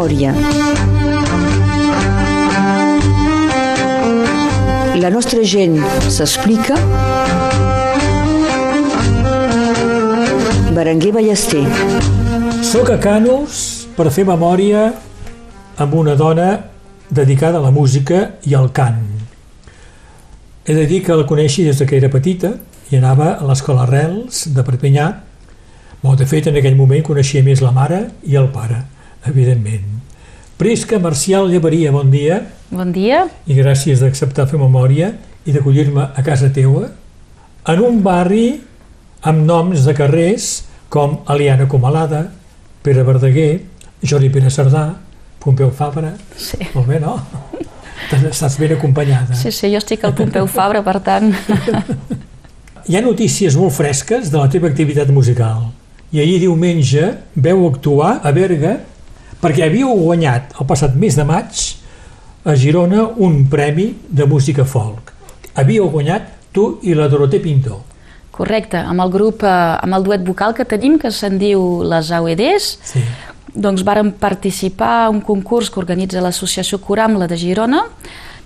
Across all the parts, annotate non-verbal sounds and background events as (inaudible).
memòria. La nostra gent s'explica. Berenguer Ballester. Soc a Canus per fer memòria amb una dona dedicada a la música i al cant. He de dir que la coneixi des que era petita i anava a l'escola Arrels de Perpinyà. Bon, de fet, en aquell moment coneixia més la mare i el pare, evidentment. Prisca Marcial Llevaria, bon dia. Bon dia. I gràcies d'acceptar fer memòria i d'acollir-me a casa teua. En un barri amb noms de carrers com Aliana Comalada, Pere Verdaguer, Jordi Pere Cerdà, Pompeu Fabra. Sí. Molt bé, no? Estàs ben acompanyada. Sí, sí, jo estic al Pompeu Fabra, per tant... Hi ha notícies molt fresques de la teva activitat musical. I ahir diumenge veu actuar a Berga perquè havíeu guanyat el passat mes de maig a Girona un premi de música folk. Havíeu guanyat tu i la Doroté Pinto. Correcte, amb el grup, eh, amb el duet vocal que tenim, que se'n diu les AUEDs, Sí. doncs vàrem participar a un concurs que organitza l'associació Coramla de Girona,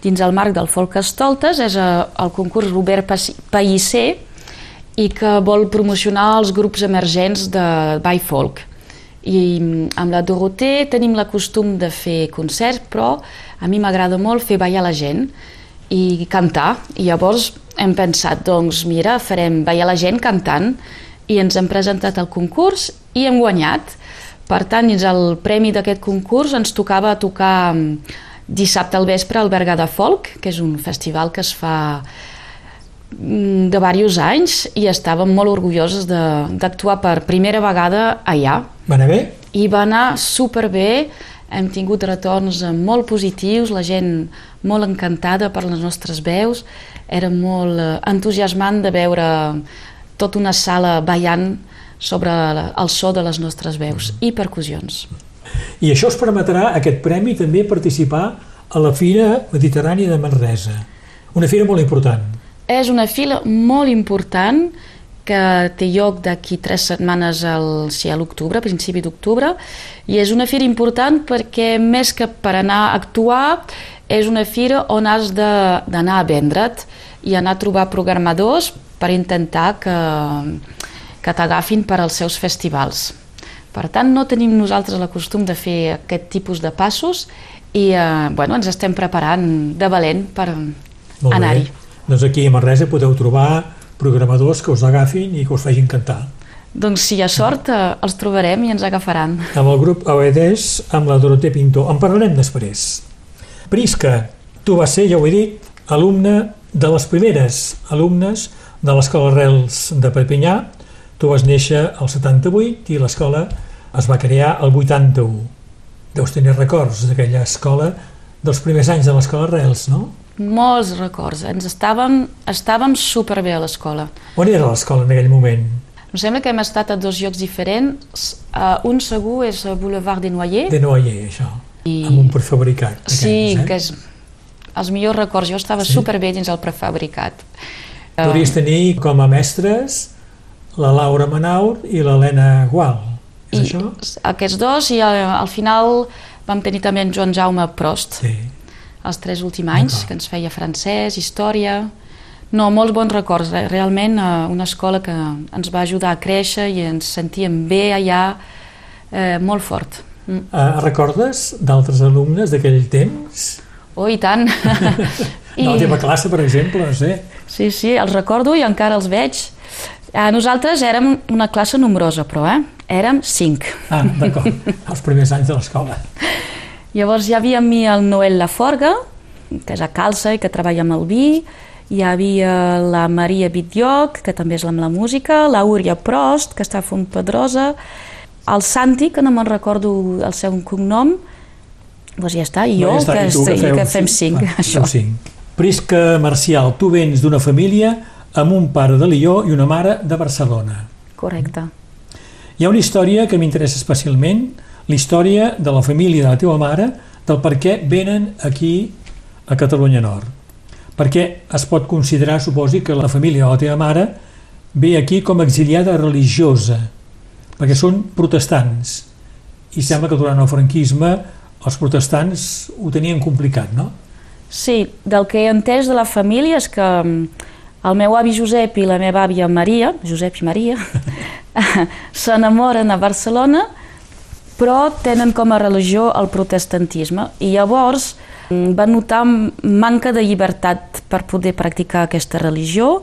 dins el marc del Folk Estoltes, és eh, el concurs Robert Pellicer, i que vol promocionar els grups emergents de by folk. I mm, amb la Doroté tenim la costum de fer concerts, però a mi m'agrada molt fer ballar la gent i cantar. I llavors hem pensat, doncs mira, farem ballar la gent cantant i ens hem presentat al concurs i hem guanyat. Per tant, dins el premi d'aquest concurs ens tocava tocar mm, dissabte al vespre al Berga de Folk, que és un festival que es fa de diversos anys i estàvem molt orgulloses de- d'actuar per primera vegada allà. Va anar bé? I va anar superbé, hem tingut retorns molt positius, la gent molt encantada per les nostres veus, era molt eh, entusiasmant de veure tota una sala ballant sobre el so de les nostres veus i percussions. I això us permetrà, aquest premi, també participar a la Fira Mediterrània de Manresa. Una fira molt important. És una fila molt important que té lloc d'aquí tres setmanes al, sí, a l'octubre, a principi d'octubre, i és una fira important perquè més que per anar a actuar, és una fira on has de- d'anar a vendre't i anar a trobar programadors per intentar que, que t'agafin per als seus festivals. Per tant, no tenim nosaltres el costum de fer aquest tipus de passos i eh, bueno, ens estem preparant de valent per anar-hi. Doncs aquí a Manresa podeu trobar programadors que us agafin i que us facin cantar. Doncs si hi ha sort, eh, els trobarem i ens agafaran. Amb el grup Aedes, amb la Doroté Pinto. En parlarem després. Prisca, tu vas ser, ja ho he dit, alumne de les primeres alumnes de l'Escola Arrels de Perpinyà. Tu vas néixer al 78 i l'escola es va crear el 81. Deus tenir records d'aquella escola, dels primers anys de l'Escola Arrels, no? Molts records. Ens estàvem, estàvem superbé a l'escola. On era l'escola en aquell moment? Em sembla que hem estat a dos llocs diferents. Uh, un segur és a Boulevard des Noyers. De Noyer, això. I- Amb un prefabricat. Sí, eh? que és els millors records. Jo estava Sí? superbé dins el prefabricat. Eh, Podries tenir com a mestres la Laura Manaur i l'Helena Gual. És I això? aquests dos i al, al final vam tenir també en Joan Jaume Prost. Sí. Els tres últims anys, que ens feia francès, història... No, molts bons records. Re- Realment eh, una escola que ens va ajudar a créixer i ens sentíem bé allà, eh, molt fort. Mm. Uh, recordes d'altres alumnes d'aquell temps? Oh, i tant! (laughs) I... De la teva classe, per exemple, no sé. Sí, sí, els recordo i encara els veig. Eh, nosaltres érem una classe nombrosa, però, eh? Érem cinc. Ah, d'acord. (laughs) Els primers anys de l'escola. Llavors hi havia amb mi el Noel Laforga, que és a Calça i que treballa amb el vi, hi havia la Maria Bitllioc, que també és amb la música, la Úria Prost, que està a Font Pedrosa, el Santi, que no me'n recordo el seu cognom, doncs ja està, i jo, ja està, que, i tu, que, feu que fem cinc, Ah, això. cinc. Prisca Marcial, tu vens d'una família amb un pare de Lió i una mare de Barcelona. Correcte. Hi ha una història que m'interessa especialment, la història de la família de la teva mare, del per què venen aquí a Catalunya Nord. Perquè es pot considerar, suposi, que la família de la teva mare ve aquí com a exiliada religiosa, perquè són protestants. I sembla que durant el franquisme els protestants ho tenien complicat, no? Sí, del que he entès de la família és que mm, el meu avi Josep i la meva àvia Maria, Josep i Maria, (laughs) s'enamoren a Barcelona, però tenen com a religió el protestantisme. I llavors mm, van notar manca de llibertat per poder practicar aquesta religió.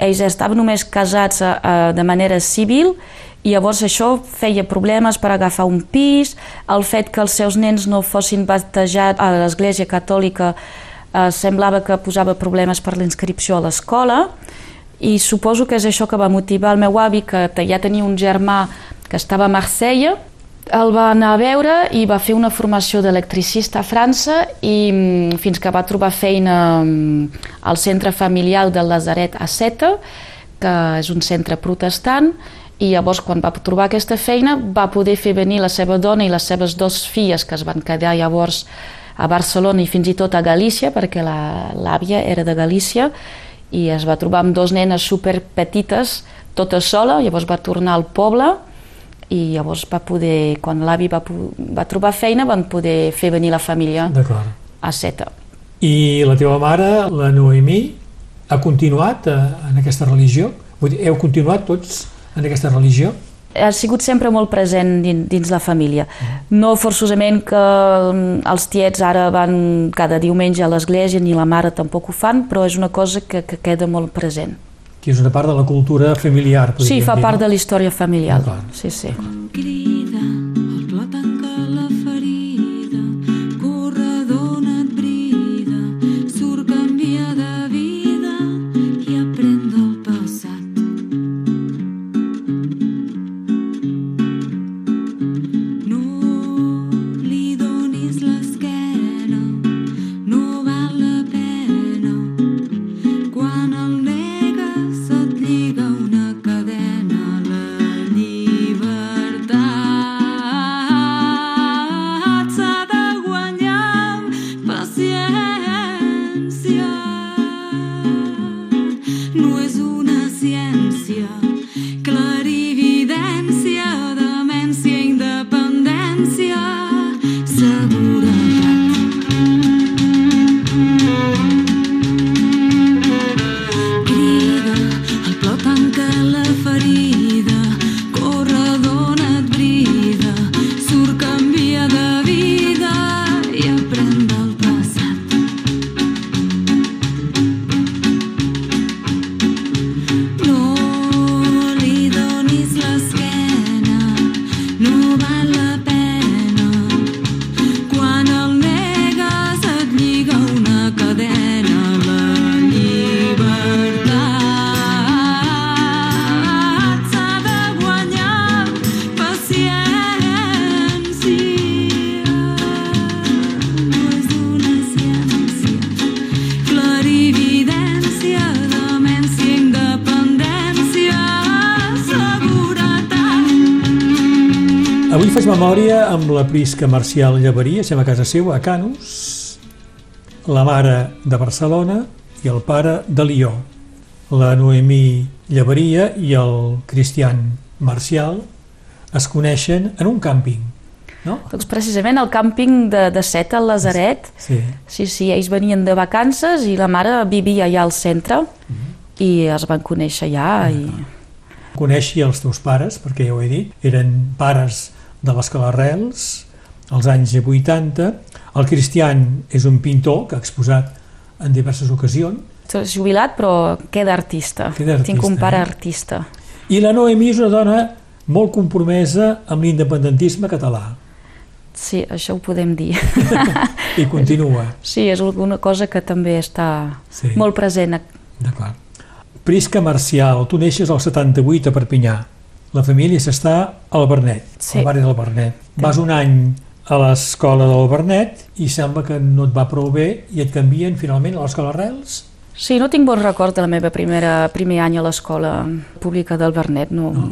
Ells estaven només casats a, a, de manera civil i llavors això feia problemes per agafar un pis, el fet que els seus nens no fossin batejats a l'Església Catòlica eh, semblava que posava problemes per l'inscripció a l'escola i suposo que és això que va motivar el meu avi, que ja tenia un germà que estava a Marsella, el va anar a veure i va fer una formació d'electricista a França i mm, fins que va trobar feina mm, al centre familiar del Lazaret a Seta, que és un centre protestant, i llavors quan va trobar aquesta feina va poder fer venir la seva dona i les seves dues filles que es van quedar llavors a Barcelona i fins i tot a Galícia perquè l'àvia era de Galícia i es va trobar amb dos nenes super petites tota sola, llavors va tornar al poble i llavors va poder, quan l'avi va, va trobar feina van poder fer venir la família a Seta. I la teva mare, la Noemí, ha continuat eh, en aquesta religió? Vull dir, heu continuat tots en aquesta religió? ha sigut sempre molt present dins, la família. No forçosament que mm, els tiets ara van cada diumenge a l'església, ni la mare tampoc ho fan, però és una cosa que, que queda molt present. Que és una part de la cultura familiar. Sí, fa dir, part no? de la història familiar. Sí, sí. Crida memòria amb la Prisca Marcial Llevaria, estem a casa seva, a Canus, la mare de Barcelona i el pare de Lió. La Noemí Llevaria i el Cristian Marcial es coneixen en un càmping, no? Doncs precisament el càmping de, de Seta, al Lazaret. Sí. sí, sí, ells venien de vacances i la mare vivia allà al centre mm -hmm. i es van conèixer allà. I... Coneixi els teus pares, perquè ja ho he dit, eren pares de l'escola Arrels, als anys 80. El Cristian és un pintor que ha exposat en diverses ocasions. És jubilat, però queda artista. Queda artista Tinc un pare eh? artista. I la Noemí és una dona molt compromesa amb l'independentisme català. Sí, això ho podem dir. I continua. Sí, és alguna cosa que també està sí. molt present. D'acord. Prisca Marcial, tu neixes al 78 a Perpinyà la família s'està al Bernet, sí. al barri del Bernet. Vas un any a l'escola del Bernet i sembla que no et va prou bé i et canvien finalment a l'escola Arrels? Sí, no tinc bon record de la meva primera, primer any a l'escola pública del Bernet. No, no.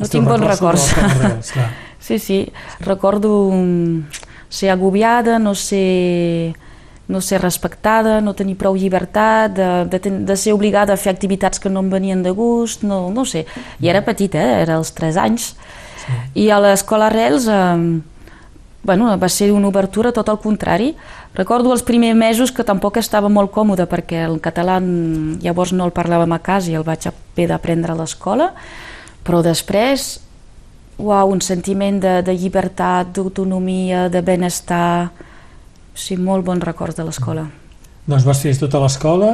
no tinc bons records. records (laughs) sí, sí. Recordo ser agobiada, no ser no ser respectada, no tenir prou llibertat, de, de, de ser obligada a fer activitats que no em venien de gust, no, no sé. I era petita, eh? era als 3 anys. Sí. I a l'escola Arrels eh, bueno, va ser una obertura tot al contrari. Recordo els primers mesos que tampoc estava molt còmode perquè el català llavors no el parlàvem a casa i el vaig haver d'aprendre a l'escola, però després, uau, un sentiment de, de llibertat, d'autonomia, de benestar, sí, molt bons records de l'escola. Doncs vas fer tota l'escola,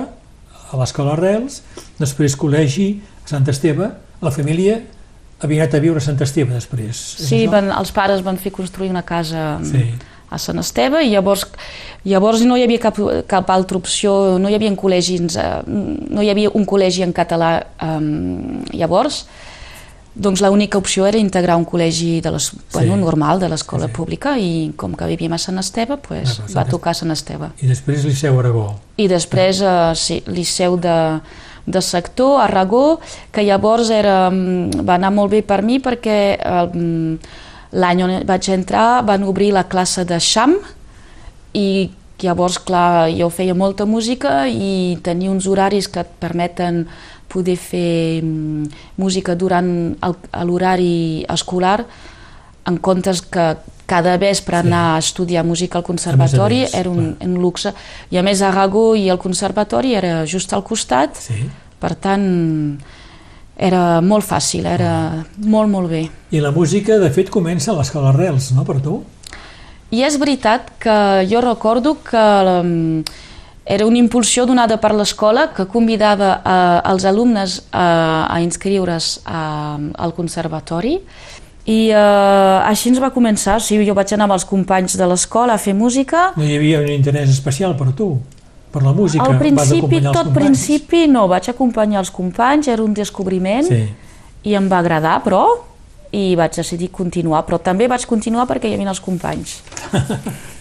a l'escola Arrels, després col·legi a Sant Esteve, la família havia anat a viure a Sant Esteve després. Sí, van, els pares van fer construir una casa Sí. a Sant Esteve i llavors, llavors no hi havia cap, cap altra opció, no hi havia col·legis, eh, no hi havia un col·legi en català eh, llavors, doncs l'única opció era integrar un col·legi de les, bueno, normal de l'escola Sí, sí. pública i com que vivíem a Sant Esteve, pues, Ah, doncs, va tocar Sant Esteve. I després Liceu Aragó. I després, eh, sí, Liceu de, de sector, Aragó, que llavors era, mm, va anar molt bé per mi perquè eh, l'any on vaig entrar van obrir la classe de Xam i llavors, clar, jo feia molta música i tenia uns horaris que et permeten poder fer mm, música durant l'horari escolar en comptes que cada vespre Sí. anar a estudiar música al conservatori més, era un, clar. un luxe. I a més Aragó i el conservatori era just al costat, Sí. per tant era molt fàcil, era molt molt bé. I la música, de fet, comença a l'escola Arrels, no, per tu? I és veritat que jo recordo que um, era una impulsió donada per l'escola que convidava uh, els alumnes a, a inscriure's a, al conservatori i uh, així ens va començar. Sí, jo vaig anar amb els companys de l'escola a fer música. No hi havia un interès especial per tu, per la música? Al principi, tot principi, no, vaig acompanyar els companys, era un descobriment Sí. i em va agradar, però, i vaig decidir continuar, però també vaig continuar perquè hi havia els companys.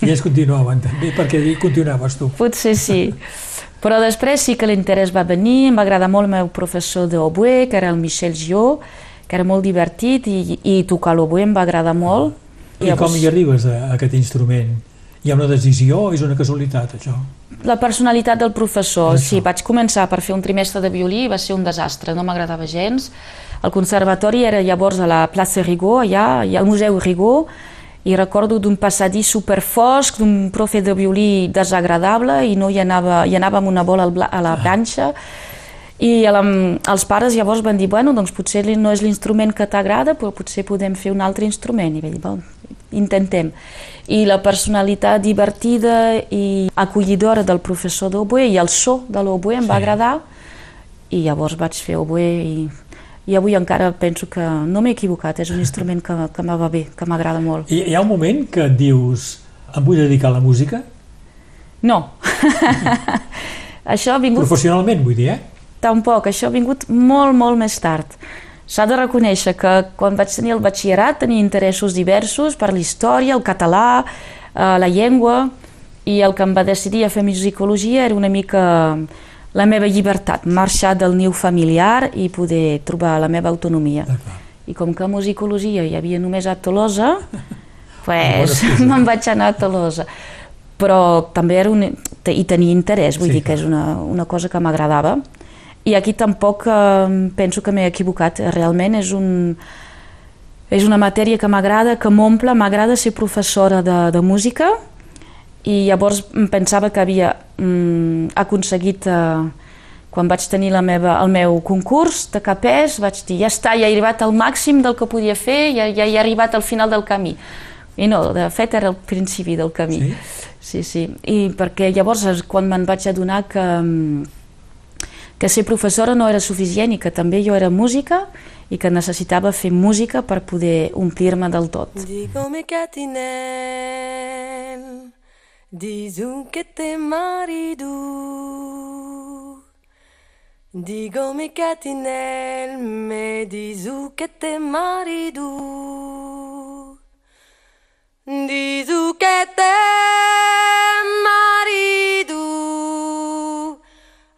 I ells continuaven també, perquè hi continuaves tu. Potser sí. Però després sí que l'interès va venir, em va agradar molt el meu professor d'oboe, que era el Michel Gió, que era molt divertit i, i tocar l'oboe em va agradar molt. I com hi arribes a, a aquest instrument? Hi ha una decisió o és una casualitat, això? La personalitat del professor, Això. sí, vaig començar per fer un trimestre de violí i va ser un desastre, no m'agradava gens. El conservatori era llavors a la plaça Rigó, allà, i al Museu Rigó, i recordo d'un passadís superfosc, d'un profe de violí desagradable i no hi anava, hi anava amb una bola a la planxa. I la, els pares llavors van dir bueno, doncs potser no és l'instrument que t'agrada però potser podem fer un altre instrument. I vaig dir, bon, intentem. I la personalitat divertida i acollidora del professor d'oboe i el so de l'oboe em va Sí. agradar i llavors vaig fer oboe i, i avui encara penso que no m'he equivocat, és un instrument que, que me va bé, que m'agrada molt. I hi ha un moment que et dius em vull dedicar a la música? No, (laughs) això ha vingut Professionalment, vull dir, eh? Tampoc, això ha vingut molt, molt més tard. S'ha de reconèixer que quan vaig tenir el batxillerat tenia interessos diversos per la història, el català, eh, la llengua, i el que em va decidir a fer musicologia era una mica la meva llibertat, marxar del niu familiar i poder trobar la meva autonomia. I com que a musicologia hi havia només a Tolosa, (laughs) pues, me'n vaig anar a Tolosa. Però també era un, hi tenia interès, vull Sí, dir que és una, una cosa que m'agradava. I aquí tampoc eh, penso que m'he equivocat, realment és un, és una matèria que m'agrada, que m'omple, m'agrada ser professora de, de música i llavors em pensava que havia mm, aconseguit, eh, quan vaig tenir la meva, el meu concurs de capès, vaig dir, ja està, ja he arribat al màxim del que podia fer, ja, ja he arribat al final del camí. I no, de fet era el principi del camí. Sí? Sí, sí. I perquè llavors quan me'n vaig adonar que, mm, que ser professora no era suficient i que també jo era música i que necessitava fer música per poder omplir-me del tot. Dígame Catinel, Dizun ket te maridu Digo mi katinel me dizu ket te maridu Dizu ket te maridu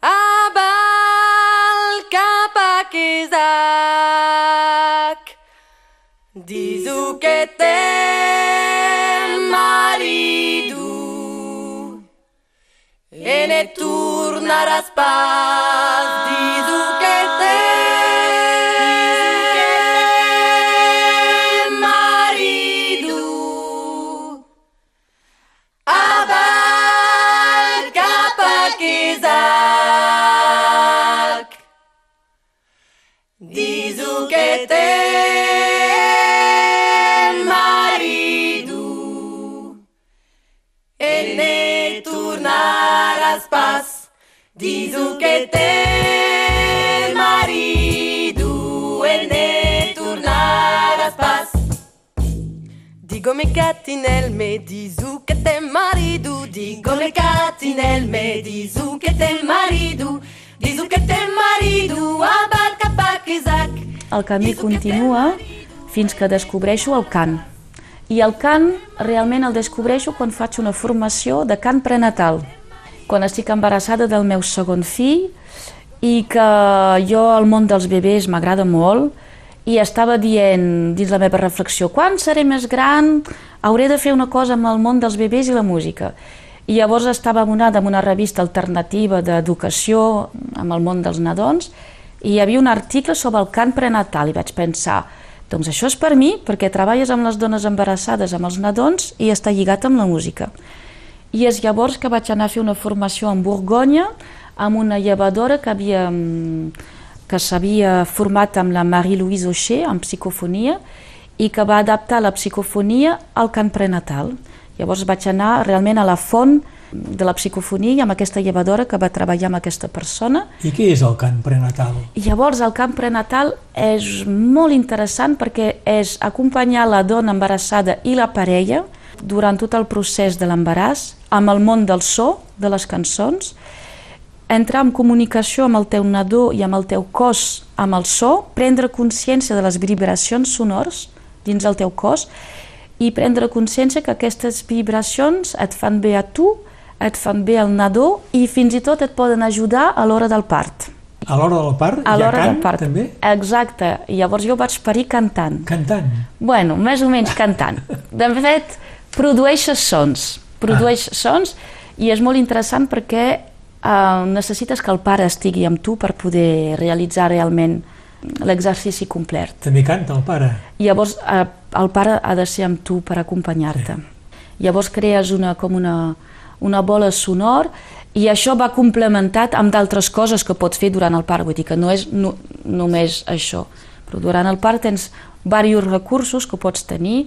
Abal kapakizak Dizu ket te e ne Diz o que té marido e ne tornaràs pas. Digo me gatti nel me, diz o que té marido. Digo me gatti nel me, diz o que té marido. Diz o que té marido, abaca, abaca, Isaac. El camí continua fins que descobreixo el cant. I el cant realment el descobreixo quan faig una formació de cant prenatal. Quan estic embarassada del meu segon fill i que jo el món dels bebès m'agrada molt i estava dient dins la meva reflexió quan seré més gran hauré de fer una cosa amb el món dels bebès i la música. I llavors estava abonada amb una revista alternativa d'educació amb el món dels nadons i hi havia un article sobre el cant prenatal i vaig pensar, doncs això és per mi perquè treballes amb les dones embarassades, amb els nadons i està lligat amb la música. I és llavors que vaig anar a fer una formació en Borgonya amb una llevadora que havia mm, que s'havia format amb la Marie-Louise Aucher en psicofonia i que va adaptar la psicofonia al cant prenatal. Llavors vaig anar realment a la font de la psicofonia amb aquesta llevadora que va treballar amb aquesta persona. I què és el cant prenatal? I llavors el camp prenatal és molt interessant perquè és acompanyar la dona embarassada i la parella durant tot el procés de l'embaràs amb el món del so, de les cançons, entrar en comunicació amb el teu nadó i amb el teu cos, amb el so, prendre consciència de les vibracions sonors dins el teu cos i prendre consciència que aquestes vibracions et fan bé a tu, et fan bé al nadó i fins i tot et poden ajudar a l'hora del part. A l'hora del part A l'hora cant, del part. també? Exacte. I llavors jo vaig parir cantant. Cantant. Bueno, més o menys cantant. De fet, produeixes sons. Produeix ah. sons i és molt interessant perquè eh, necessites que el pare estigui amb tu per poder realitzar realment l'exercici complet. També canta el pare. Llavors, eh, el pare ha de ser amb tu per acompanyar-te. Sí. Llavors crees una, com una, una bola sonor i això va complementat amb d'altres coses que pots fer durant el part, vull dir que no és no, només això, però durant el part tens diversos recursos que pots tenir,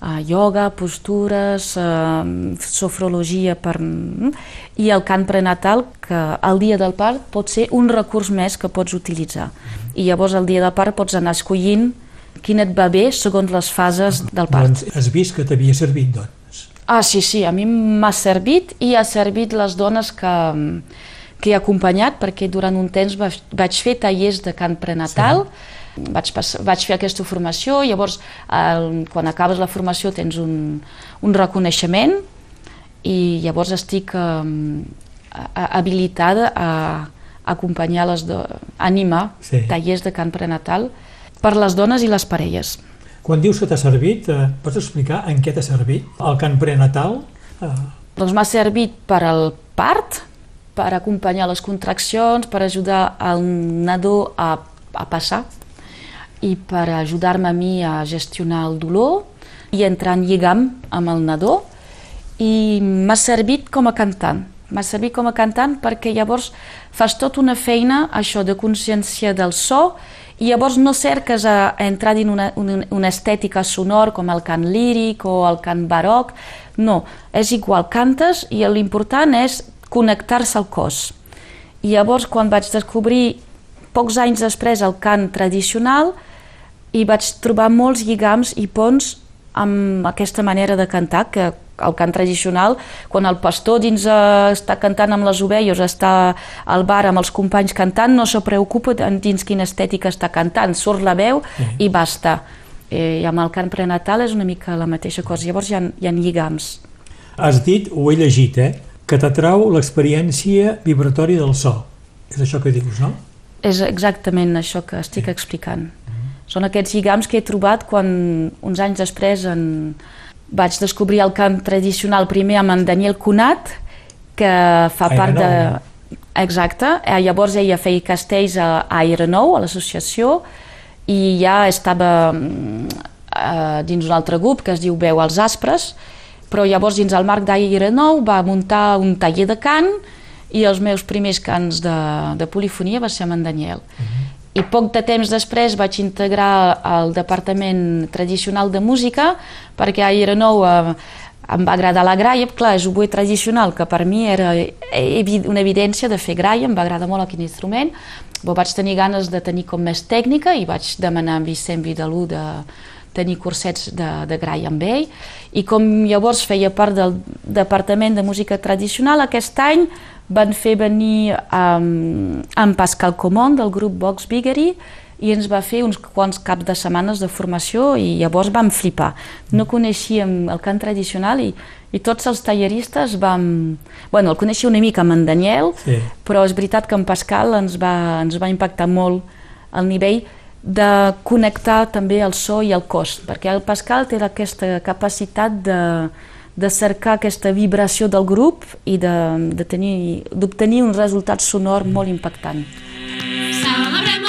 uh, yoga, postures, uh, sofrologia per, mm, i el cant prenatal, que el dia del part pot ser un recurs més que pots utilitzar. I llavors el dia del part pots anar escollint quin et va bé segons les fases del part. Doncs has vist que t'havia servit, doncs. Ah, sí, sí, a mi m'ha servit i ha servit les dones que, que he acompanyat perquè durant un temps vaig, vaig fer tallers de cant prenatal, sí. Vaig, pas, vaig fer aquesta formació, llavors el, quan acabes la formació tens un, un reconeixement i llavors estic um, habilitada a, a acompanyar les do, animar Sí. tallers de cant prenatal per les dones i les parelles. Quan dius que t'ha servit, eh, pots explicar en què t'ha servit el cant prenatal? Eh, Doncs m'ha servit per al part, per acompanyar les contraccions, per ajudar el nadó a, a passar i per ajudar-me a mi a gestionar el dolor i entrar en lligam amb el nadó i m'ha servit com a cantant. M'ha servit com a cantant perquè llavors fas tota una feina, això de consciència del so, i llavors no cerques a, entrar dins una, una, una estètica sonor com el cant líric o el cant baroc, no, és igual, cantes i l'important és connectar-se al cos. I llavors quan vaig descobrir pocs anys després el cant tradicional i vaig trobar molts lligams i ponts amb aquesta manera de cantar que el cant tradicional, quan el pastor dins eh, està cantant amb les ovelles, està al bar amb els companys cantant, no se preocupa dins quina estètica està cantant, surt la veu i basta. Eh, I amb el cant prenatal és una mica la mateixa cosa, llavors hi ha, hi ha lligams. has dit, ho he llegit, eh, que t'atrau l'experiència vibratòria del so. És això que dius, no? És exactament això que estic explicant. Són aquests lligams que he trobat quan uns anys després en... vaig descobrir el camp tradicional primer amb en Daniel Conat, que fa A part de... Exacte, eh, llavors ella feia castells a, a Aerenou, a l'associació, i ja estava mm, eh, dins un altre grup que es diu Veu als Aspres, però llavors dins el marc d'Aerenou va muntar un taller de cant i els meus primers cants de, de polifonia va ser amb en Daniel. I poc de temps després vaig integrar el Departament Tradicional de Música perquè a Irenou eh, em va agradar la graia, clar, és oboe tradicional, que per mi era una evidència de fer graia, em va agradar molt aquell instrument, però vaig tenir ganes de tenir com més tècnica i vaig demanar a Vicent Vidalú de tenir cursets de, de graia amb ell, i com llavors feia part del Departament de Música Tradicional, aquest any van fer venir um, en Pascal Comón del grup Vox Biggery i ens va fer uns quants caps de setmanes de formació i llavors vam flipar. No coneixíem el cant tradicional i, i tots els talleristes vam... Bueno, el coneixia una mica amb en Daniel, sí. però és veritat que en Pascal ens va, ens va impactar molt el nivell de connectar també el so i el cos, perquè el Pascal té aquesta capacitat de, de cercar aquesta vibració del grup i d'obtenir un resultat sonor molt impactant. Celebrem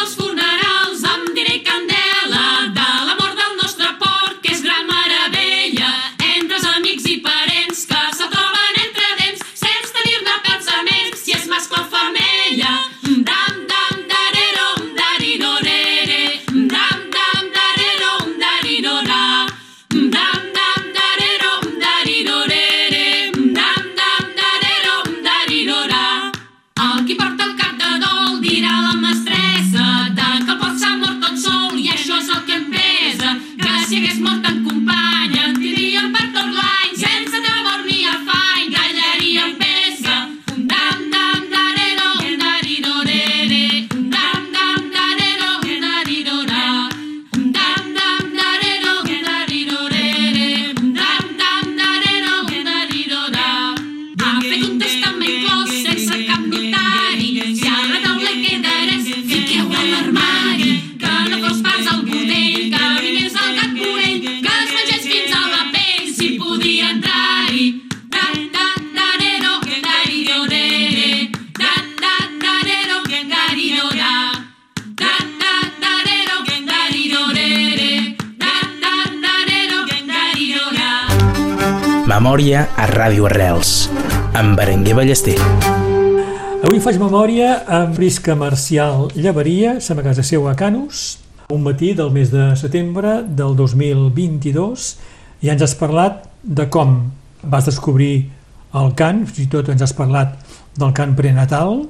memòria amb Prisca Marcial Llevaria, som a casa seu a Canus, un matí del mes de setembre del 2022, i ens has parlat de com vas descobrir el cant, fins i tot ens has parlat del cant prenatal.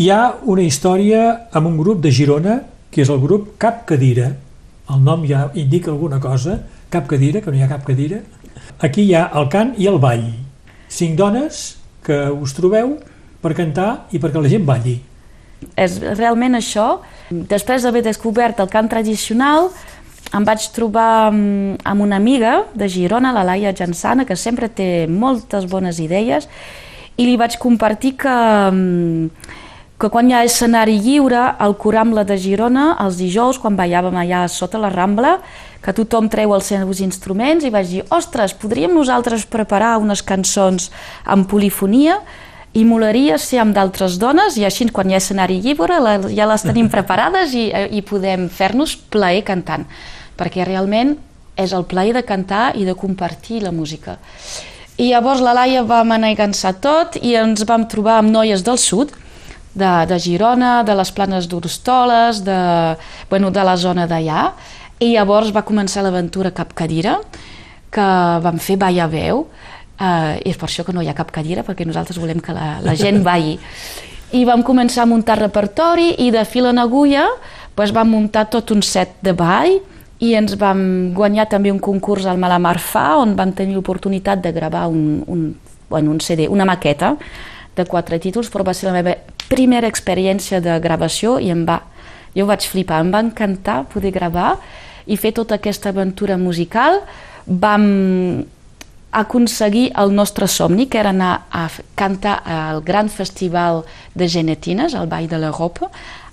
Hi ha una història amb un grup de Girona, que és el grup Cap Cadira. El nom ja indica alguna cosa, Cap Cadira, que no hi ha cap cadira. Aquí hi ha el cant i el ball. Cinc dones que us trobeu per cantar i perquè la gent balli. És realment això. Després d'haver descobert el cant tradicional, em vaig trobar amb, una amiga de Girona, la Laia Jansana, que sempre té moltes bones idees, i li vaig compartir que, mm, que quan hi ha escenari lliure, al Corambla de Girona, els dijous, quan ballàvem allà sota la Rambla, que tothom treu els seus instruments, i vaig dir, ostres, podríem nosaltres preparar unes cançons amb polifonia, i molaria ser amb d'altres dones i així quan hi ha escenari lliure la, ja les tenim preparades i, i podem fer-nos plaer cantant perquè realment és el plaer de cantar i de compartir la música. I llavors la Laia va manegar-se tot i ens vam trobar amb noies del sud de, de Girona, de les planes d'Orostoles, de, bueno, de la zona d'allà. I llavors va començar l'aventura Cap Cadira que vam fer Balla Veu Uh, és per això que no hi ha cap cadira, perquè nosaltres volem que la, la gent balli. I vam començar a muntar repertori i de fil en agulla doncs vam muntar tot un set de ball i ens vam guanyar també un concurs al Malamar Fa on vam tenir l'oportunitat de gravar un, un, bueno, un CD, una maqueta de quatre títols, però va ser la meva primera experiència de gravació i em va, jo vaig flipar, em va encantar poder gravar i fer tota aquesta aventura musical. Vam aconseguir el nostre somni, que era anar a cantar al gran festival de genetines, al Ball de l'Europa,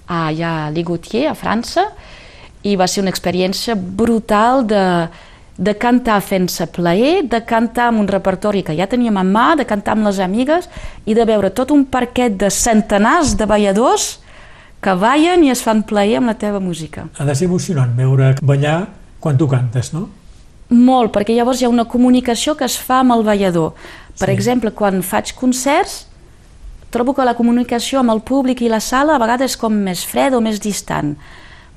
allà a Ligotier, a França, i va ser una experiència brutal de, de cantar fent-se plaer, de cantar amb un repertori que ja teníem en mà, de cantar amb les amigues i de veure tot un parquet de centenars de balladors que ballen i es fan plaer amb la teva música. Ha de ser emocionant veure ballar quan tu cantes, no? Molt, perquè llavors hi ha una comunicació que es fa amb el ballador. Per Sí. exemple, quan faig concerts, trobo que la comunicació amb el públic i la sala a vegades és com més freda o més distant.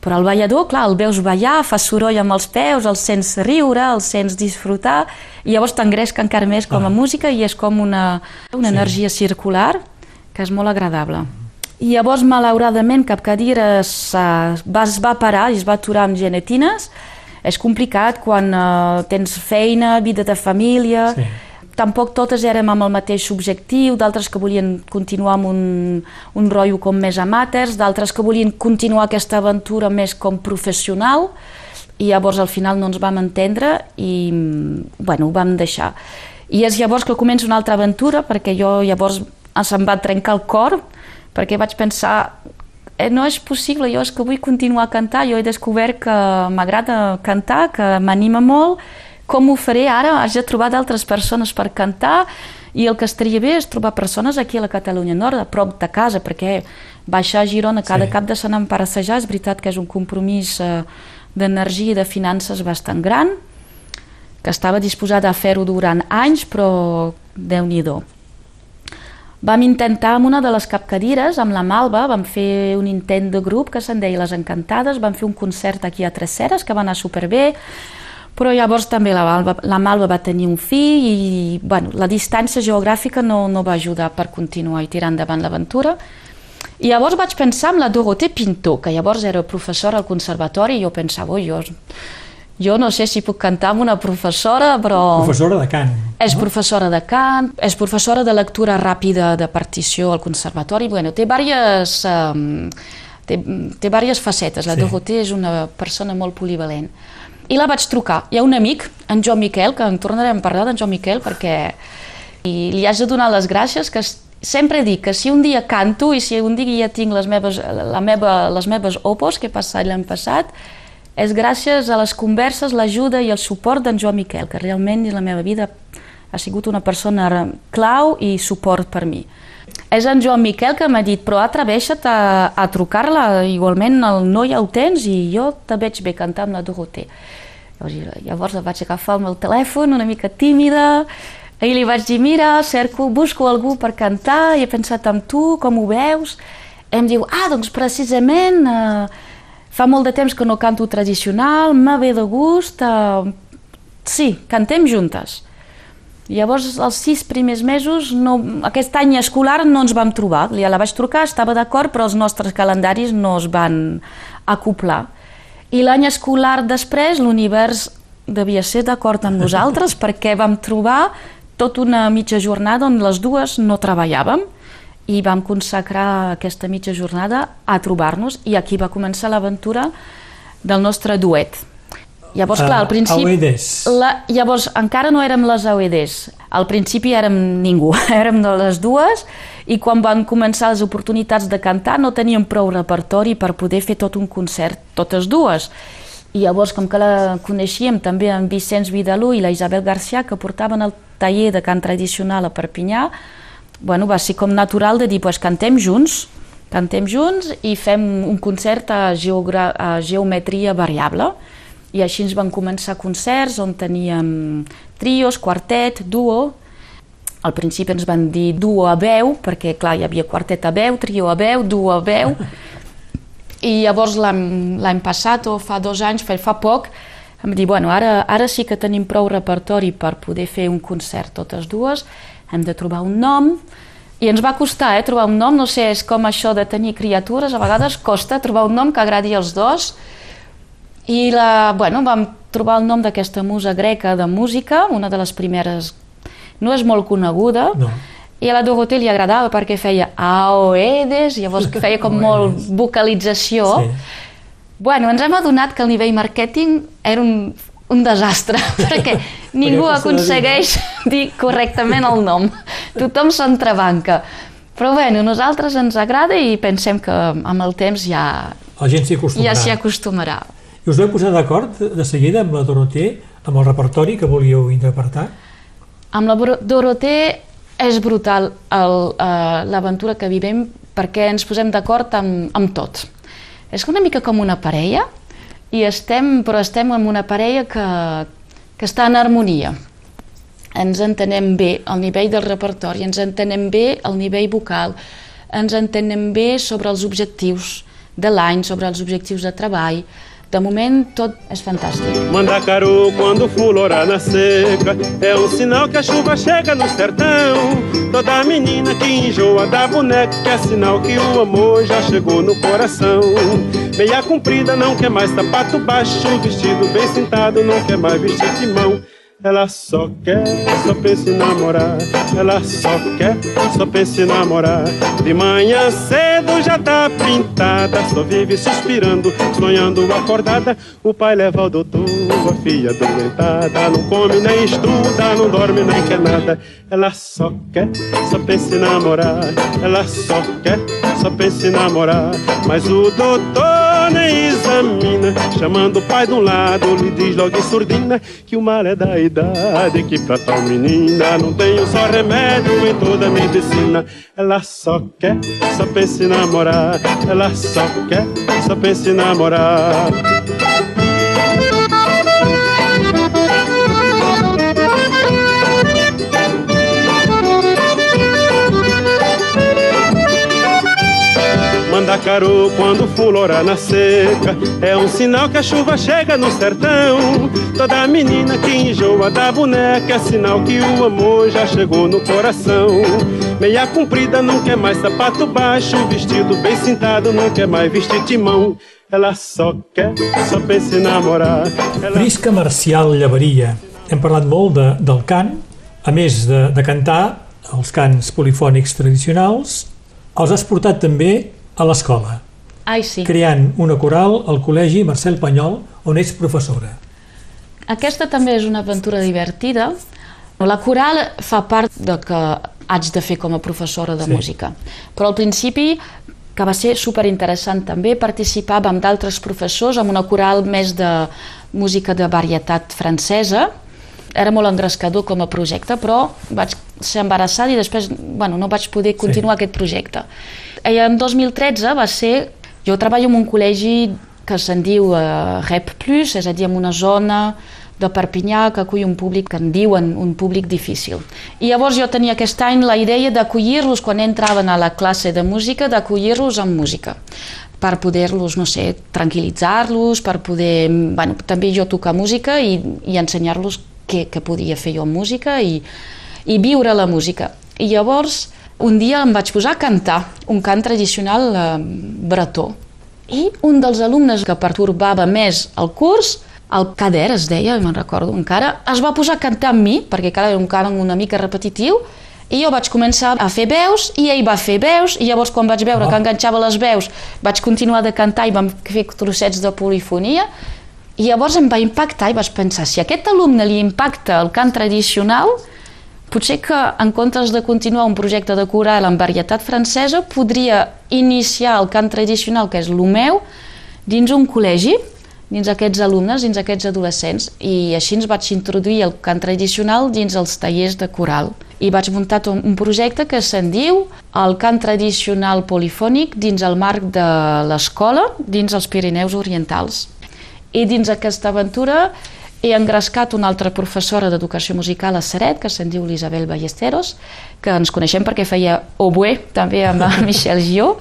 Però el ballador, clar, el veus ballar, fa soroll amb els peus, el sents riure, el sents disfrutar, i llavors t'engresca encara més com a Ah. música i és com una, una Sí. energia circular que és molt agradable. I llavors, malauradament, cap cadira es, va parar i es va aturar amb genetines. És complicat quan eh, tens feina, vida de família... Sí. Tampoc totes érem amb el mateix objectiu, d'altres que volien continuar amb un, un rotllo com més amateurs, d'altres que volien continuar aquesta aventura més com professional, i llavors al final no ens vam entendre i bueno, ho vam deixar. I és llavors que comença una altra aventura, perquè jo llavors se'm va trencar el cor, perquè vaig pensar no és possible, jo és que vull continuar a cantar, jo he descobert que m'agrada cantar, que m'anima molt, com ho faré ara? Haig de trobar d'altres persones per cantar. I el que estaria bé és trobar persones aquí a la Catalunya Nord, a prop de casa, perquè baixar a Girona cada Sí. cap de setmana per assajar és veritat que és un compromís eh, d'energia i de finances bastant gran, que estava disposada a fer-ho durant anys, però déu nhi Vam intentar amb una de les capcadires, amb la Malva, vam fer un intent de grup que se'n deia Les Encantades, vam fer un concert aquí a Tres Ceres que va anar superbé, però llavors també la Malva, la Malva va tenir un fill i bueno, la distància geogràfica no, no va ajudar per continuar i tirar endavant l'aventura. I llavors vaig pensar en la Dorothée Pinto, que llavors era professora al conservatori, i jo pensava, oi, jo, jo no sé si puc cantar amb una professora, però... Professora de cant. És professora de cant, és professora de lectura ràpida de partició al conservatori. Bueno, té diverses, um, té, té diverses facetes. La Sí. Dorothée és una persona molt polivalent. I la vaig trucar. Hi ha un amic, en Joan Miquel, que en tornarem a parlar d'en Joan Miquel, perquè i li haig de donar les gràcies, que sempre dic que si un dia canto i si un dia ja tinc les meves, la meva, les meves opos que he passat l'any passat, és gràcies a les converses, l'ajuda i el suport d'en Joan Miquel, que realment en la meva vida ha sigut una persona clau i suport per mi. És en Joan Miquel que m'ha dit però atreveixa't a, a trucar-la, igualment el noi ja ho tens i jo te veig bé cantar amb la Dorothée. Llavors, llavors vaig agafar el meu telèfon una mica tímida i li vaig dir, mira, cerco, busco algú per cantar i he pensat en tu, com ho veus? I em diu, ah, doncs precisament eh, fa molt de temps que no canto tradicional, me ve de gust, eh, sí, cantem juntes. Llavors, els sis primers mesos, no, aquest any escolar no ens vam trobar. Ja la vaig trucar, estava d'acord, però els nostres calendaris no es van acoplar. I l'any escolar després, l'univers devia ser d'acord amb nosaltres (laughs) perquè vam trobar tota una mitja jornada on les dues no treballàvem i vam consacrar aquesta mitja jornada a trobar-nos i aquí va començar l'aventura del nostre duet. Llavors, clar, al Ah, principi... AOEDs. La, llavors, encara no érem les AOEDs. Al principi érem ningú, (laughs) érem de les dues i quan van començar les oportunitats de cantar no teníem prou repertori per poder fer tot un concert, totes dues. I llavors, com que la coneixíem també en Vicenç Vidalú i la Isabel Garcià, que portaven el taller de cant tradicional a Perpinyà, bueno, va ser com natural de dir, pues, cantem junts, cantem junts i fem un concert a, geogra a geometria variable. I així ens van començar concerts on teníem trios, quartet, duo. Al principi ens van dir duo a veu, perquè clar, hi havia quartet a veu, trio a veu, duo a veu. I llavors l'any passat, o fa dos anys, fa poc, em dir, bueno, ara, ara sí que tenim prou repertori per poder fer un concert totes dues, hem de trobar un nom, i ens va costar, eh, trobar un nom, no sé, és com això de tenir criatures, a vegades costa trobar un nom que agradi als dos, i la, bueno, vam trobar el nom d'aquesta musa greca de música, una de les primeres, no és molt coneguda, No. i a la Dorothée li agradava perquè feia Aoedes, llavors que feia com (laughs) molt vocalització. Sí. Bueno, ens hem adonat que el nivell màrqueting era un, un desastre, (laughs) perquè ningú aconsegueix dir correctament el nom. Tothom s'entrebanca. Però bueno, a nosaltres ens agrada i pensem que amb el temps ja, La gent s'hi acostumarà. ja s'hi acostumarà. I us vau posar d'acord de seguida amb la Dorothée, amb el repertori que volíeu interpretar? Amb la Dorothée és brutal eh, l'aventura que vivim perquè ens posem d'acord amb, amb tot. És una mica com una parella, i estem, però estem en una parella que, que està en harmonia. ens entenem bé al nivell del repertori, ens entenem bé al nivell vocal, ens entenem bé sobre els objectius de l'any, sobre els objectius de treball. De moment, tot és fantàstic. Mandacaru, quando fulora na seca, é um sinal que a chuva chega no sertão. Toda menina que enjoa da boneca, é sinal que o amor já chegou no coração. Meia comprida não quer mais sapato baixo, vestido bem sentado não quer mais vestir de mão. Ela só quer, só pensa em namorar. Ela só quer, só pensa em namorar. De manhã cedo já tá pintada, só vive suspirando, sonhando acordada. O pai leva ao doutor, a filha doentada. Não come nem estuda, não dorme nem quer nada. Ela só quer, só pensa em namorar. Ela só quer, só pensa em namorar. Mas o doutor nem examina, chamando o pai de um lado, lhe diz logo em surdina que o mal é da idade, que pra tal menina não tem um só remédio em toda a medicina. Ela só quer, só pensa em namorar. Ela só quer, só pensa em namorar. Mandacaru, quando fulora na seca, é um sinal que a chuva chega no sertão. Toda menina que enjoa da boneca é sinal que o amor já chegou no coração. Meia comprida não quer mais sapato baixo, vestido bem sentado não quer mais vestir timão. Ela só quer, só pensa em namorar. Ela... Prisca Marcial Llevaria. Hem parlat molt de, del cant, a més de, de cantar els cants polifònics tradicionals, els has portat també a l'escola, Ai, sí. creant una coral al Col·legi Marcel Panyol, on ets professora. Aquesta també és una aventura divertida. La coral fa part de que haig de fer com a professora de Sí. música. Però al principi, que va ser superinteressant també, participava amb d'altres professors en una coral més de música de varietat francesa. Era molt engrescador com a projecte, però vaig ser embarassada i després bueno, no vaig poder continuar aquest projecte. I en 2013 va ser... Jo treballo en un col·legi que se'n diu eh, Rep Plus, és a dir, en una zona de Perpinyà que acull un públic que en diuen un públic difícil. I llavors jo tenia aquest any la idea d'acollir-los quan entraven a la classe de música, d'acollir-los amb música per poder-los, no sé, tranquil·litzar-los, per poder... Bueno, també jo tocar música i, i ensenyar-los què, què podia fer jo amb música i, i viure la música. I llavors, un dia em vaig posar a cantar un cant tradicional eh, bretó. I un dels alumnes que pertorbava més el curs, el Cader es deia, me'n recordo encara, es va posar a cantar amb mi, perquè encara era un cant una mica repetitiu, i jo vaig començar a fer veus i ell va fer veus i llavors quan vaig veure Ah. que enganxava les veus vaig continuar de cantar i vam fer trossets de polifonia i llavors em va impactar i vaig pensar si a aquest alumne li impacta el cant tradicional potser que en comptes de continuar un projecte de coral en varietat francesa podria iniciar el cant tradicional que és el meu dins un col·legi dins aquests alumnes, dins aquests adolescents i així ens vaig introduir el cant tradicional dins els tallers de coral. I vaig muntar un un projecte que se'n diu el cant tradicional polifònic dins el marc de l'escola dins els Pirineus Orientals. I dins aquesta aventura he engrescat una altra professora d'educació musical a Seret, que se'n diu l'Isabel Ballesteros, que ens coneixem perquè feia oboe també amb el Michel Gió.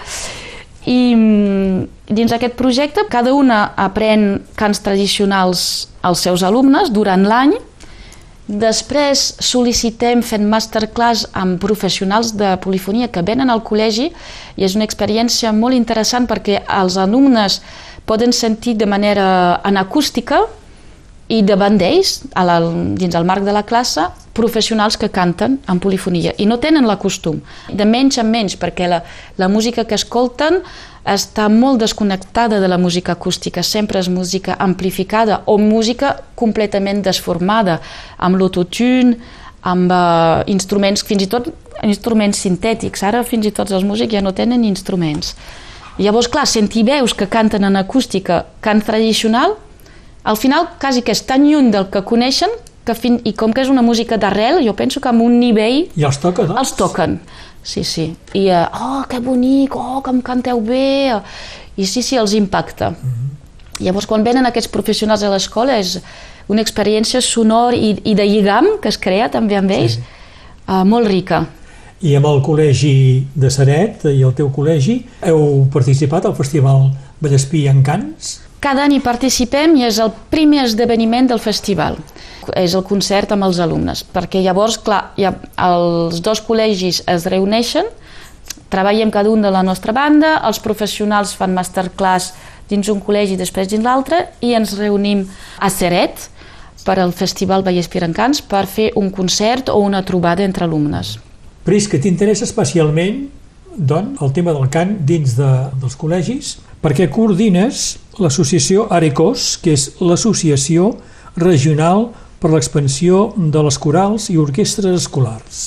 I mm, dins aquest projecte cada una aprèn cants tradicionals als seus alumnes durant l'any Després sol·licitem fent masterclass amb professionals de polifonia que venen al col·legi i és una experiència molt interessant perquè els alumnes poden sentir de manera anacústica i davant d'ells, dins el marc de la classe, professionals que canten en polifonia i no tenen la costum, de menys en menys, perquè la, la música que escolten està molt desconnectada de la música acústica, sempre és música amplificada o música completament desformada, amb l'autotune, amb uh, instruments, fins i tot instruments sintètics. Ara fins i tot els músics ja no tenen instruments. Llavors, clar, sentir veus que canten en acústica, cant tradicional, al final quasi que és tan lluny del que coneixen que fin... i com que és una música d'arrel, jo penso que amb un nivell I els toca, doncs? els toquen. Sí, sí. I, uh, oh, que bonic, oh, que em canteu bé. I sí, sí, els impacta. Llavors, quan venen aquests professionals a l'escola és una experiència sonor i, i de lligam que es crea també amb ells, sí. uh, molt rica. I amb el col·legi de Saret i el teu col·legi heu participat al Festival Vallespí en Cants? Cada any hi participem i és el primer esdeveniment del festival. És el concert amb els alumnes, perquè llavors, clar, ja, els dos col·legis es reuneixen, treballem cada un de la nostra banda, els professionals fan masterclass dins un col·legi i després dins l'altre i ens reunim a Seret per al Festival Vallès Pirancans per fer un concert o una trobada entre alumnes. Pris, que t'interessa especialment doncs, el tema del cant dins de, dels col·legis perquè coordines l'associació Arecos, que és l'associació regional per l'expansió de les corals i orquestres escolars.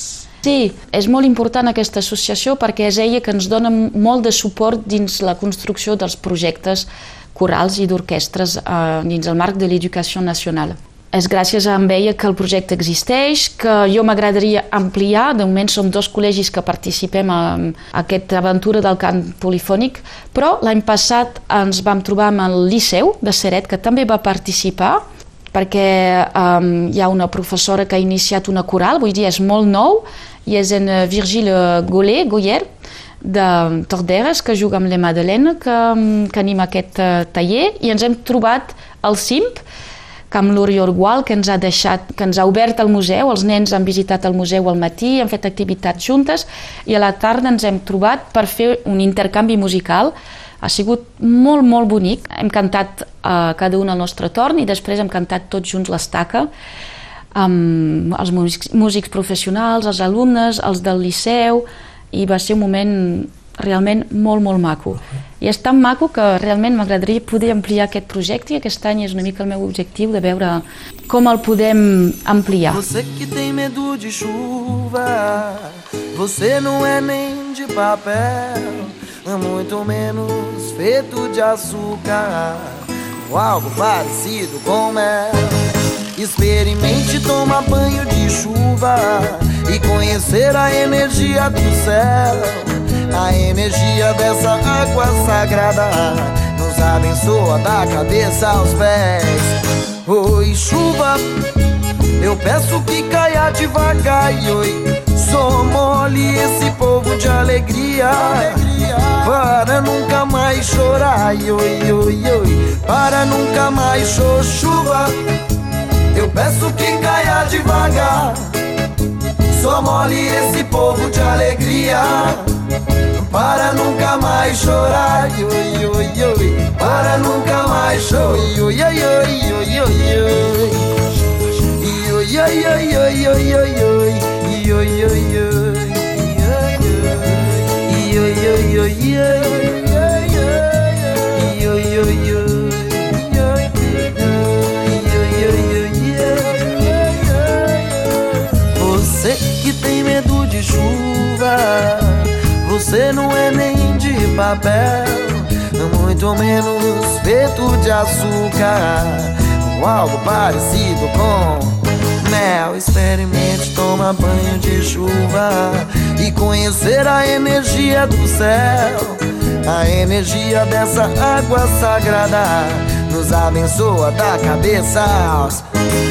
Sí, és molt important aquesta associació perquè és ella que ens dona molt de suport dins la construcció dels projectes corals i d'orquestres eh, dins el marc de l'educació nacional. És gràcies a ella que el projecte existeix, que jo m'agradaria ampliar. De moment som dos col·legis que participem en aquesta aventura del cant polifònic, però l'any passat ens vam trobar amb el Liceu de Seret, que també va participar, perquè um, hi ha una professora que ha iniciat una coral, vull dir, és molt nou, i és en Virgile Golé, Goyer, de Torderes, que juga amb la Madeleine, que, que anima aquest uh, taller, i ens hem trobat al CIMP, Camp l'Oriol Gual, que ens ha deixat, que ens ha obert el museu, els nens han visitat el museu al matí, han fet activitats juntes i a la tarda ens hem trobat per fer un intercanvi musical. Ha sigut molt, molt bonic. Hem cantat uh, cada un al nostre torn i després hem cantat tots junts l'estaca amb els músics, músics professionals, els alumnes, els del liceu, i va ser un moment realment molt, molt maco. I és tan maco que realment m'agradaria poder ampliar aquest projecte i aquest any és una mica el meu objectiu de veure com el podem ampliar. Você que tem medo de chuva, você não é nem de papel, muito menos feito de açúcar, ou algo parecido com mel. Experimente tomar banho de chuva e conhecer a energia do céu. A energia dessa água sagrada nos abençoa da cabeça aos pés. Oi, chuva, eu peço que caia devagar. E oi, só mole esse povo de alegria. Para nunca mais chorar. E oi, oi, oi, para nunca mais chorar. Chuva, eu peço que caia devagar. Só mole esse povo de alegria para nunca mais chorar. Ioi, ioi, ioi, para nunca mais chorar. Ioi, ioi, ioi, ioi, ioi, ioi, ioi, ioi, ioi, ioi, ioi, ioi, ioi, ioi, ioi, ioi, Você que tem medo de chuva você não é nem de papel, muito menos feito de açúcar, ou algo parecido com mel. Experimente tomar banho de chuva e conhecer a energia do céu, a energia dessa água sagrada. Nos abençoa da cabeça aos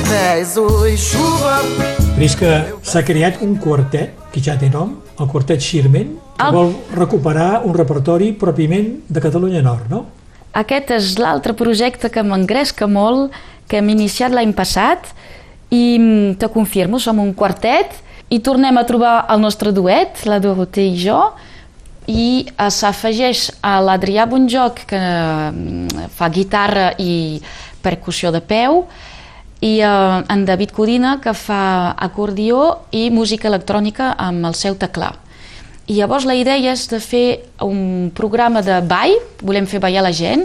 pés. Oi, chuva. Prisca, s'ha creat un quartet que ja té nom, el quartet Xirment, que el... vol recuperar un repertori pròpiament de Catalunya Nord, no? Aquest és l'altre projecte que m'engresca molt, que hem iniciat l'any passat, i mm, te confirmo, som un quartet, i tornem a trobar el nostre duet, la Doroté i jo, i s'afegeix a l'Adrià Bonjoc, que mm, fa guitarra i percussió de peu, i eh, en David Codina, que fa acordió i música electrònica amb el seu teclat. I llavors la idea és de fer un programa de ball, volem fer ballar la gent,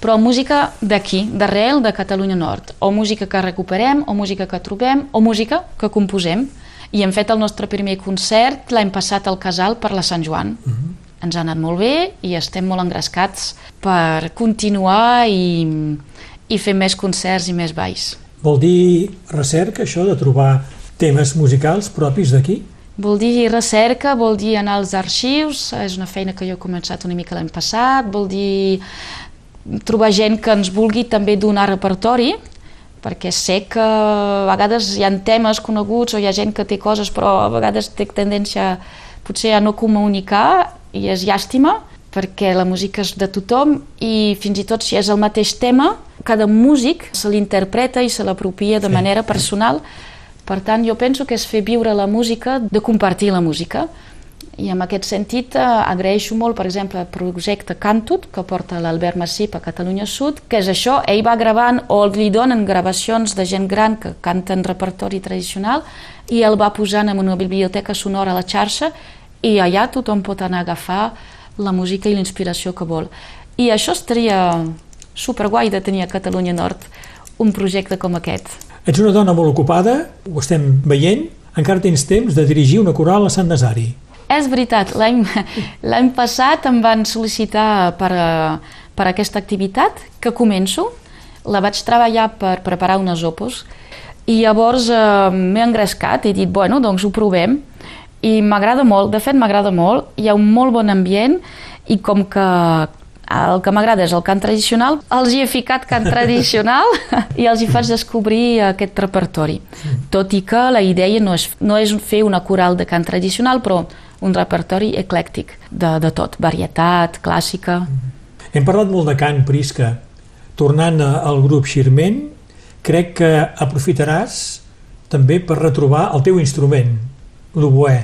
però música d'aquí, d'arrel de Catalunya Nord, o música que recuperem, o música que trobem, o música que composem. I hem fet el nostre primer concert l'any passat al Casal per la Sant Joan. Uh mhm. -huh. Ens ha anat molt bé i estem molt engrescats per continuar i, i fer més concerts i més balls. Vol dir recerca, això, de trobar temes musicals propis d'aquí? Vol dir recerca, vol dir anar als arxius, és una feina que jo he començat una mica l'any passat, vol dir trobar gent que ens vulgui també donar repertori, perquè sé que a vegades hi ha temes coneguts o hi ha gent que té coses però a vegades té tendència potser a no comunicar i és llàstima perquè la música és de tothom i fins i tot si és el mateix tema, cada músic se l'interpreta i se l'apropia de Sí. manera personal. Per tant, jo penso que és fer viure la música, de compartir la música. I en aquest sentit eh, agraeixo molt, per exemple, el projecte Cantut, que porta l'Albert Massip a Catalunya Sud, que és això, ell va gravant o li donen gravacions de gent gran que canten repertori tradicional i el va posant en una biblioteca sonora a la xarxa i allà tothom pot anar a agafar la música i l'inspiració que vol. I això estaria superguai de tenir a Catalunya Nord un projecte com aquest. Ets una dona molt ocupada, ho estem veient, encara tens temps de dirigir una coral a Sant Nazari. És veritat, l'any passat em van sol·licitar per, per aquesta activitat, que començo. La vaig treballar per preparar unes opos i llavors eh, m'he engrescat i he dit, bueno, doncs ho provem. I m'agrada molt, de fet m'agrada molt, hi ha un molt bon ambient i com que el que m'agrada és el cant tradicional, els hi he ficat cant tradicional (laughs) i els hi faig descobrir aquest repertori. Tot i que la idea no és, no és fer una coral de cant tradicional, però un repertori eclèctic de, de tot, varietat, clàssica... Hem parlat molt de cant, Prisca. Tornant al grup Xirment, crec que aprofitaràs també per retrobar el teu instrument, l'oboè,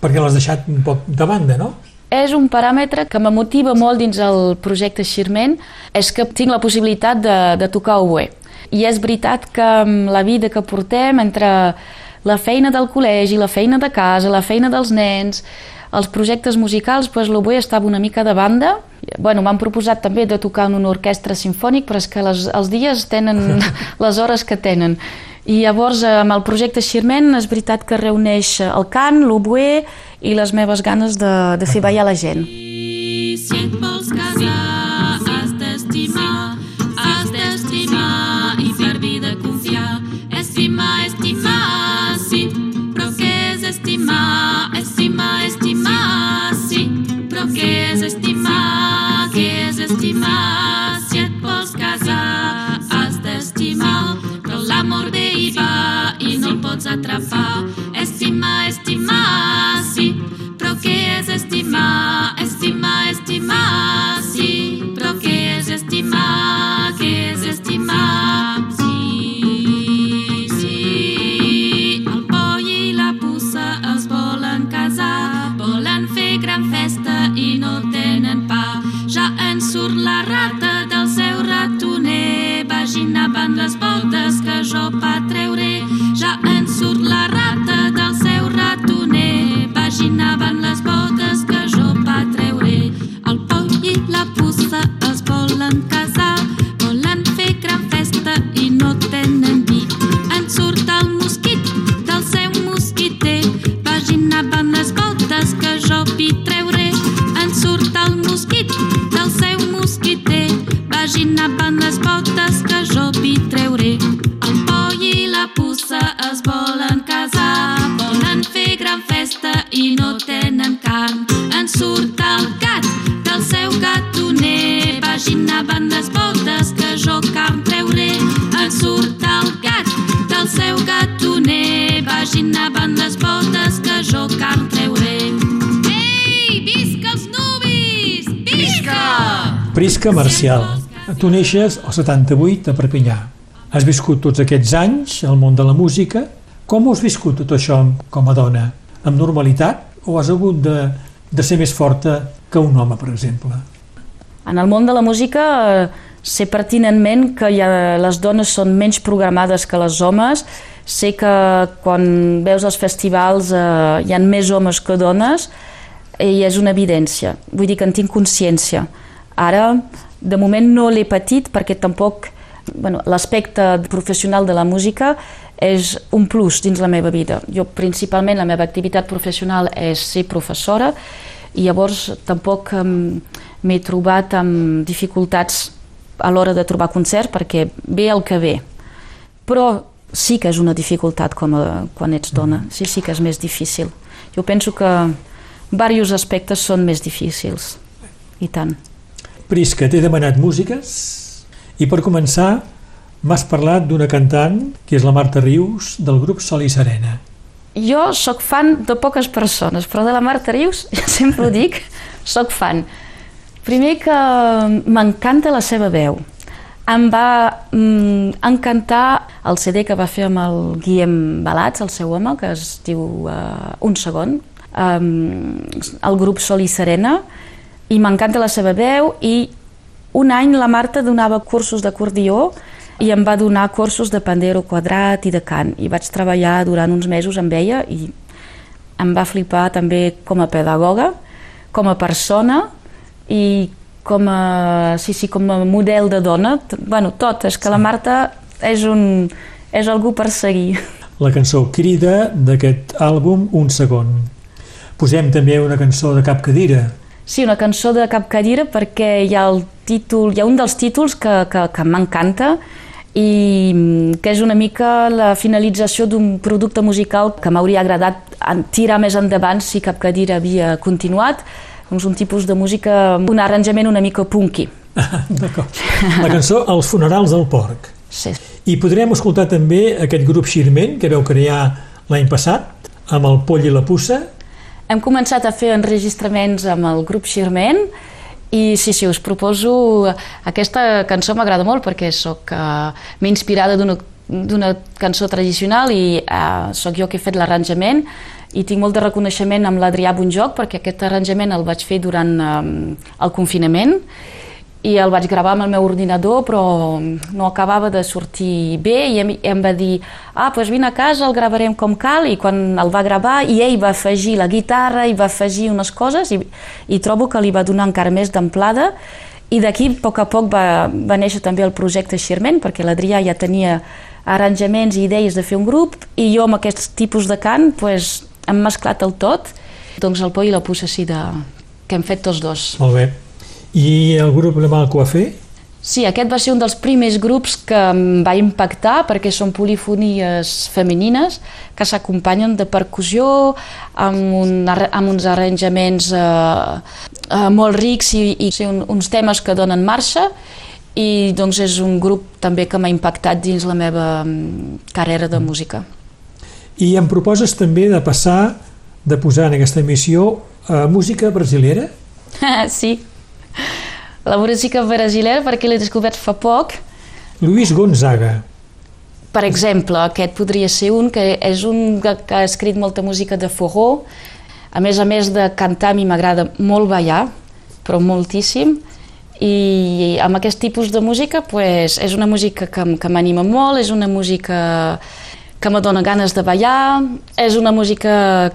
perquè l'has deixat un poc de banda, no? És un paràmetre que me motiva molt dins el projecte Xirment, és que tinc la possibilitat de, de tocar oboè. I és veritat que amb la vida que portem, entre la feina del col·legi, la feina de casa, la feina dels nens, els projectes musicals, doncs l'oboè estava una mica de banda. Bueno, m'han proposat també de tocar en una orquestra sinfònic, però és que les, els dies tenen (laughs) les hores que tenen. I llavors, eh, amb el projecte Xirment, és veritat que reuneix el cant, l'oboè i les meves ganes de, de fer ballar la gent. Si et vols casar, has d'estimar, has d'estimar i per vida confiar. Estimar, estimar, sí, però què és estimar? Estimar, estimar, sí, però què és estimar? Què és estimar? Si et vols casar, has d'estimar, però l'amor i va i no el pots atrapar. Estimar, estimar, Marcial, tu neixes al 78 a Perpinyà. Has viscut tots aquests anys al món de la música. Com has viscut tot això com a dona? Amb normalitat o has hagut de, de ser més forta que un home, per exemple? En el món de la música eh, sé pertinentment que ja les dones són menys programades que les homes, sé que quan veus els festivals eh, hi ha més homes que dones i és una evidència, vull dir que en tinc consciència. Ara, de moment no l'he patit perquè tampoc bueno, l'aspecte professional de la música és un plus dins la meva vida. Jo principalment la meva activitat professional és ser professora i llavors tampoc m'he trobat amb dificultats a l'hora de trobar concert perquè ve el que ve. Però sí que és una dificultat com a, quan ets dona, sí, sí que és més difícil. Jo penso que diversos aspectes són més difícils, i tant. Prisca, t'he demanat músiques i per començar m'has parlat d'una cantant que és la Marta Rius del grup Sol i Serena. Jo sóc fan de poques persones, però de la Marta Rius, ja sempre ho dic, sóc fan. Primer que m'encanta la seva veu. Em va mm, encantar el CD que va fer amb el Guillem Balats, el seu home, que es diu uh, Un segon, um, el grup Sol i Serena, i m'encanta la seva veu i un any la Marta donava cursos d'acordió i em va donar cursos de pandero quadrat i de cant i vaig treballar durant uns mesos amb ella i em va flipar també com a pedagoga, com a persona i com a, sí, sí, com a model de dona, bueno, tot, és que la Marta és, un, és algú per seguir. La cançó crida d'aquest àlbum Un segon. Posem també una cançó de cap cadira. Sí, una cançó de cap cadira perquè hi ha el títol, hi ha un dels títols que, que, que m'encanta i mm, que és una mica la finalització d'un producte musical que m'hauria agradat tirar més endavant si cap cadira havia continuat, doncs un tipus de música, un arranjament una mica punky. (laughs) D'acord. La cançó Els funerals del porc. Sí. I podrem escoltar també aquest grup Xirment que veu crear l'any passat amb el Poll i la Pussa. Hem començat a fer enregistraments amb el grup Xirment i sí, sí, us proposo... Aquesta cançó m'agrada molt perquè soc, uh, m'he inspirada d'una d'una cançó tradicional i uh, sóc jo que he fet l'arranjament i tinc molt de reconeixement amb l'Adrià Bonjoc perquè aquest arranjament el vaig fer durant um, el confinament i el vaig gravar amb el meu ordinador però no acabava de sortir bé i em, em va dir ah, doncs vine a casa, el gravarem com cal i quan el va gravar i ell va afegir la guitarra i va afegir unes coses i, i trobo que li va donar encara més d'amplada i d'aquí a poc a poc va, va néixer també el projecte Xirment perquè l'Adrià ja tenia arranjaments i idees de fer un grup i jo amb aquest tipus de cant pues, hem mesclat el tot doncs el por i la sí de... que hem fet tots dos. Molt bé. I el grup Le Mal Coiffé? Sí, aquest va ser un dels primers grups que em va impactar perquè són polifonies femenines que s'acompanyen de percussió amb, un, amb uns arranjaments eh, eh, molt rics i, i un, uns temes que donen marxa i doncs és un grup també que m'ha impactat dins la meva mm, carrera de música. I em proposes també de passar, de posar en aquesta emissió eh, música brasilera? (laughs) sí, la música brasilera perquè l'he descobert fa poc. Luis Gonzaga. Per exemple, aquest podria ser un que és un que, que ha escrit molta música de forró. A més a més de cantar, a mi m'agrada molt ballar, però moltíssim i amb aquest tipus de música pues, és una música que, que m'anima molt, és una música que me dona ganes de ballar, és una música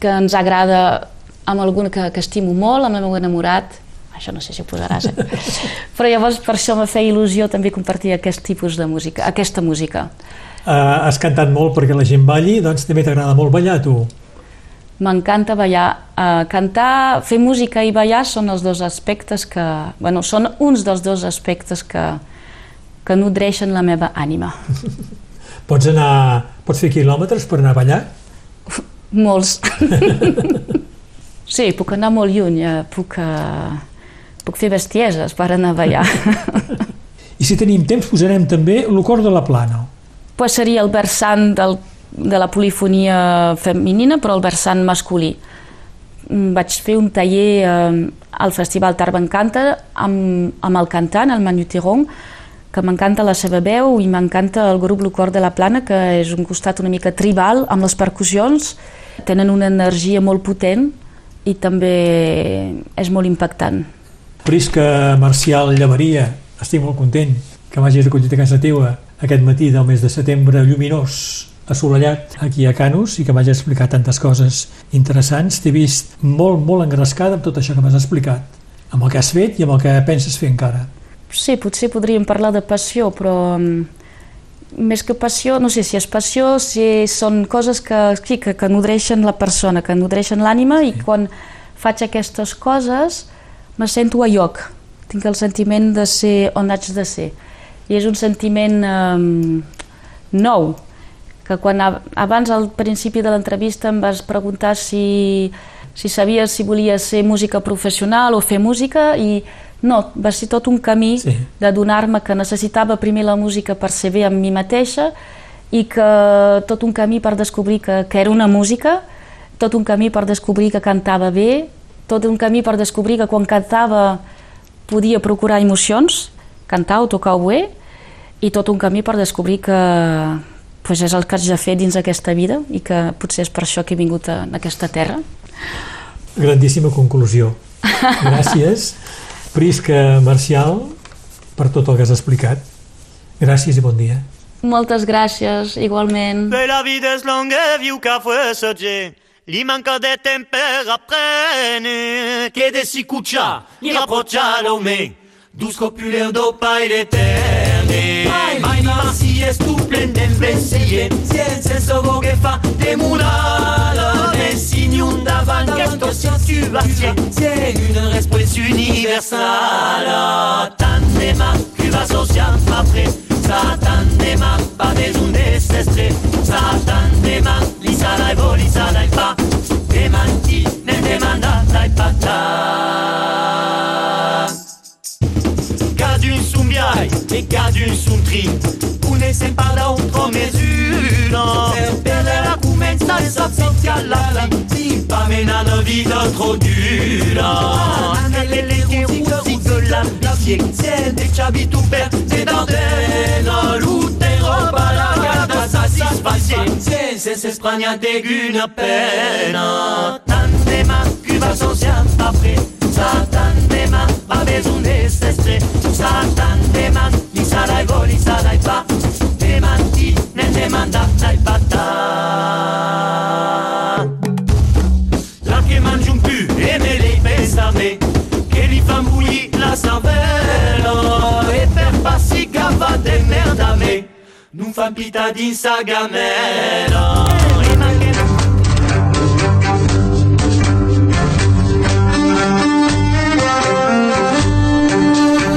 que ens agrada amb algun que, que estimo molt, amb el meu enamorat, això no sé si ho posaràs, eh? (laughs) però llavors per això me feia il·lusió també compartir aquest tipus de música, aquesta música. Uh, has cantat molt perquè la gent balli, doncs també t'agrada molt ballar, tu? M'encanta ballar. Uh, cantar, fer música i ballar són els dos aspectes que... Bueno, són uns dels dos aspectes que, que nodreixen la meva ànima. (laughs) Pots anar... Pots fer quilòmetres per anar a ballar? Molts. (laughs) sí, puc anar molt lluny. Eh, puc, uh, puc fer bestieses per anar a ballar. I si tenim temps posarem també l'Ocor de la Plana. Pues seria el versant del de la polifonia femenina, però el versant masculí. Mm, vaig fer un taller eh, al Festival Tarba Encanta amb, amb el cantant, el Manu Tirong, que m'encanta la seva veu i m'encanta el grup Lucor de la Plana, que és un costat una mica tribal, amb les percussions. Tenen una energia molt potent i també és molt impactant. Prisca Marcial Llavaria, estic molt content que m'hagis acollit a casa teva aquest matí del mes de setembre lluminós assolellat aquí a Canus i que m'hagi explicat tantes coses interessants. T'he vist molt, molt engrescada amb tot això que m'has explicat, amb el que has fet i amb el que penses fer encara. Sí, potser podríem parlar de passió, però mm, més que passió, no sé si és passió, si són coses que, sí, que, que nodreixen la persona, que nodreixen l'ànima i quan faig aquestes coses me sento a lloc. Tinc el sentiment de ser on haig de ser. I és un sentiment eh, nou, que quan abans al principi de l'entrevista em vas preguntar si, si sabies si volia ser música professional o fer música i No, va ser tot un camí Sí. de donar-me que necessitava primer la música per ser bé amb mi mateixa i que tot un camí per descobrir que, que era una música, tot un camí per descobrir que cantava bé, tot un camí per descobrir que quan cantava podia procurar emocions, cantar o tocar oboè, i tot un camí per descobrir que pues, és el que haig de fer dins aquesta vida i que potser és per això que he vingut a, a aquesta terra. Grandíssima conclusió. (laughs) Gràcies, Prisca Marcial, per tot el que has explicat. Gràcies i bon dia. Moltes gràcies, igualment. Per la vida és longa, viu que fue sogge. Gli manca de tempera prene, che de si cuccia, gli rapproccia l'ome, dus copuleo do paire terne. Mai ma si è stuplende in vessie, si è il senso che fa de demurala, ne si niunda van questo si assuvazie, si è una response universale. Tante ma, cuva social ma pre, satan de ma, pa des un desestré, satan de ma, lisa la evo, lisa la fa, casi sunt trist Une se para otro mesura Pero la comenza e la fin Pa mena una vida trop dura Anelele ruzică, ruzică la vie Se de bala gata satisfazie Se se se sprania de gune pena Tante après Satandema, pas besoin de s'estre. Satandema, li sarai vo, li sarai pa. Demanti, ne demanda dai pata. La che mangi un più e me le pesame Che li fa bullir la cervella E per passi cava de merda a me Non fa pita din sa gamela E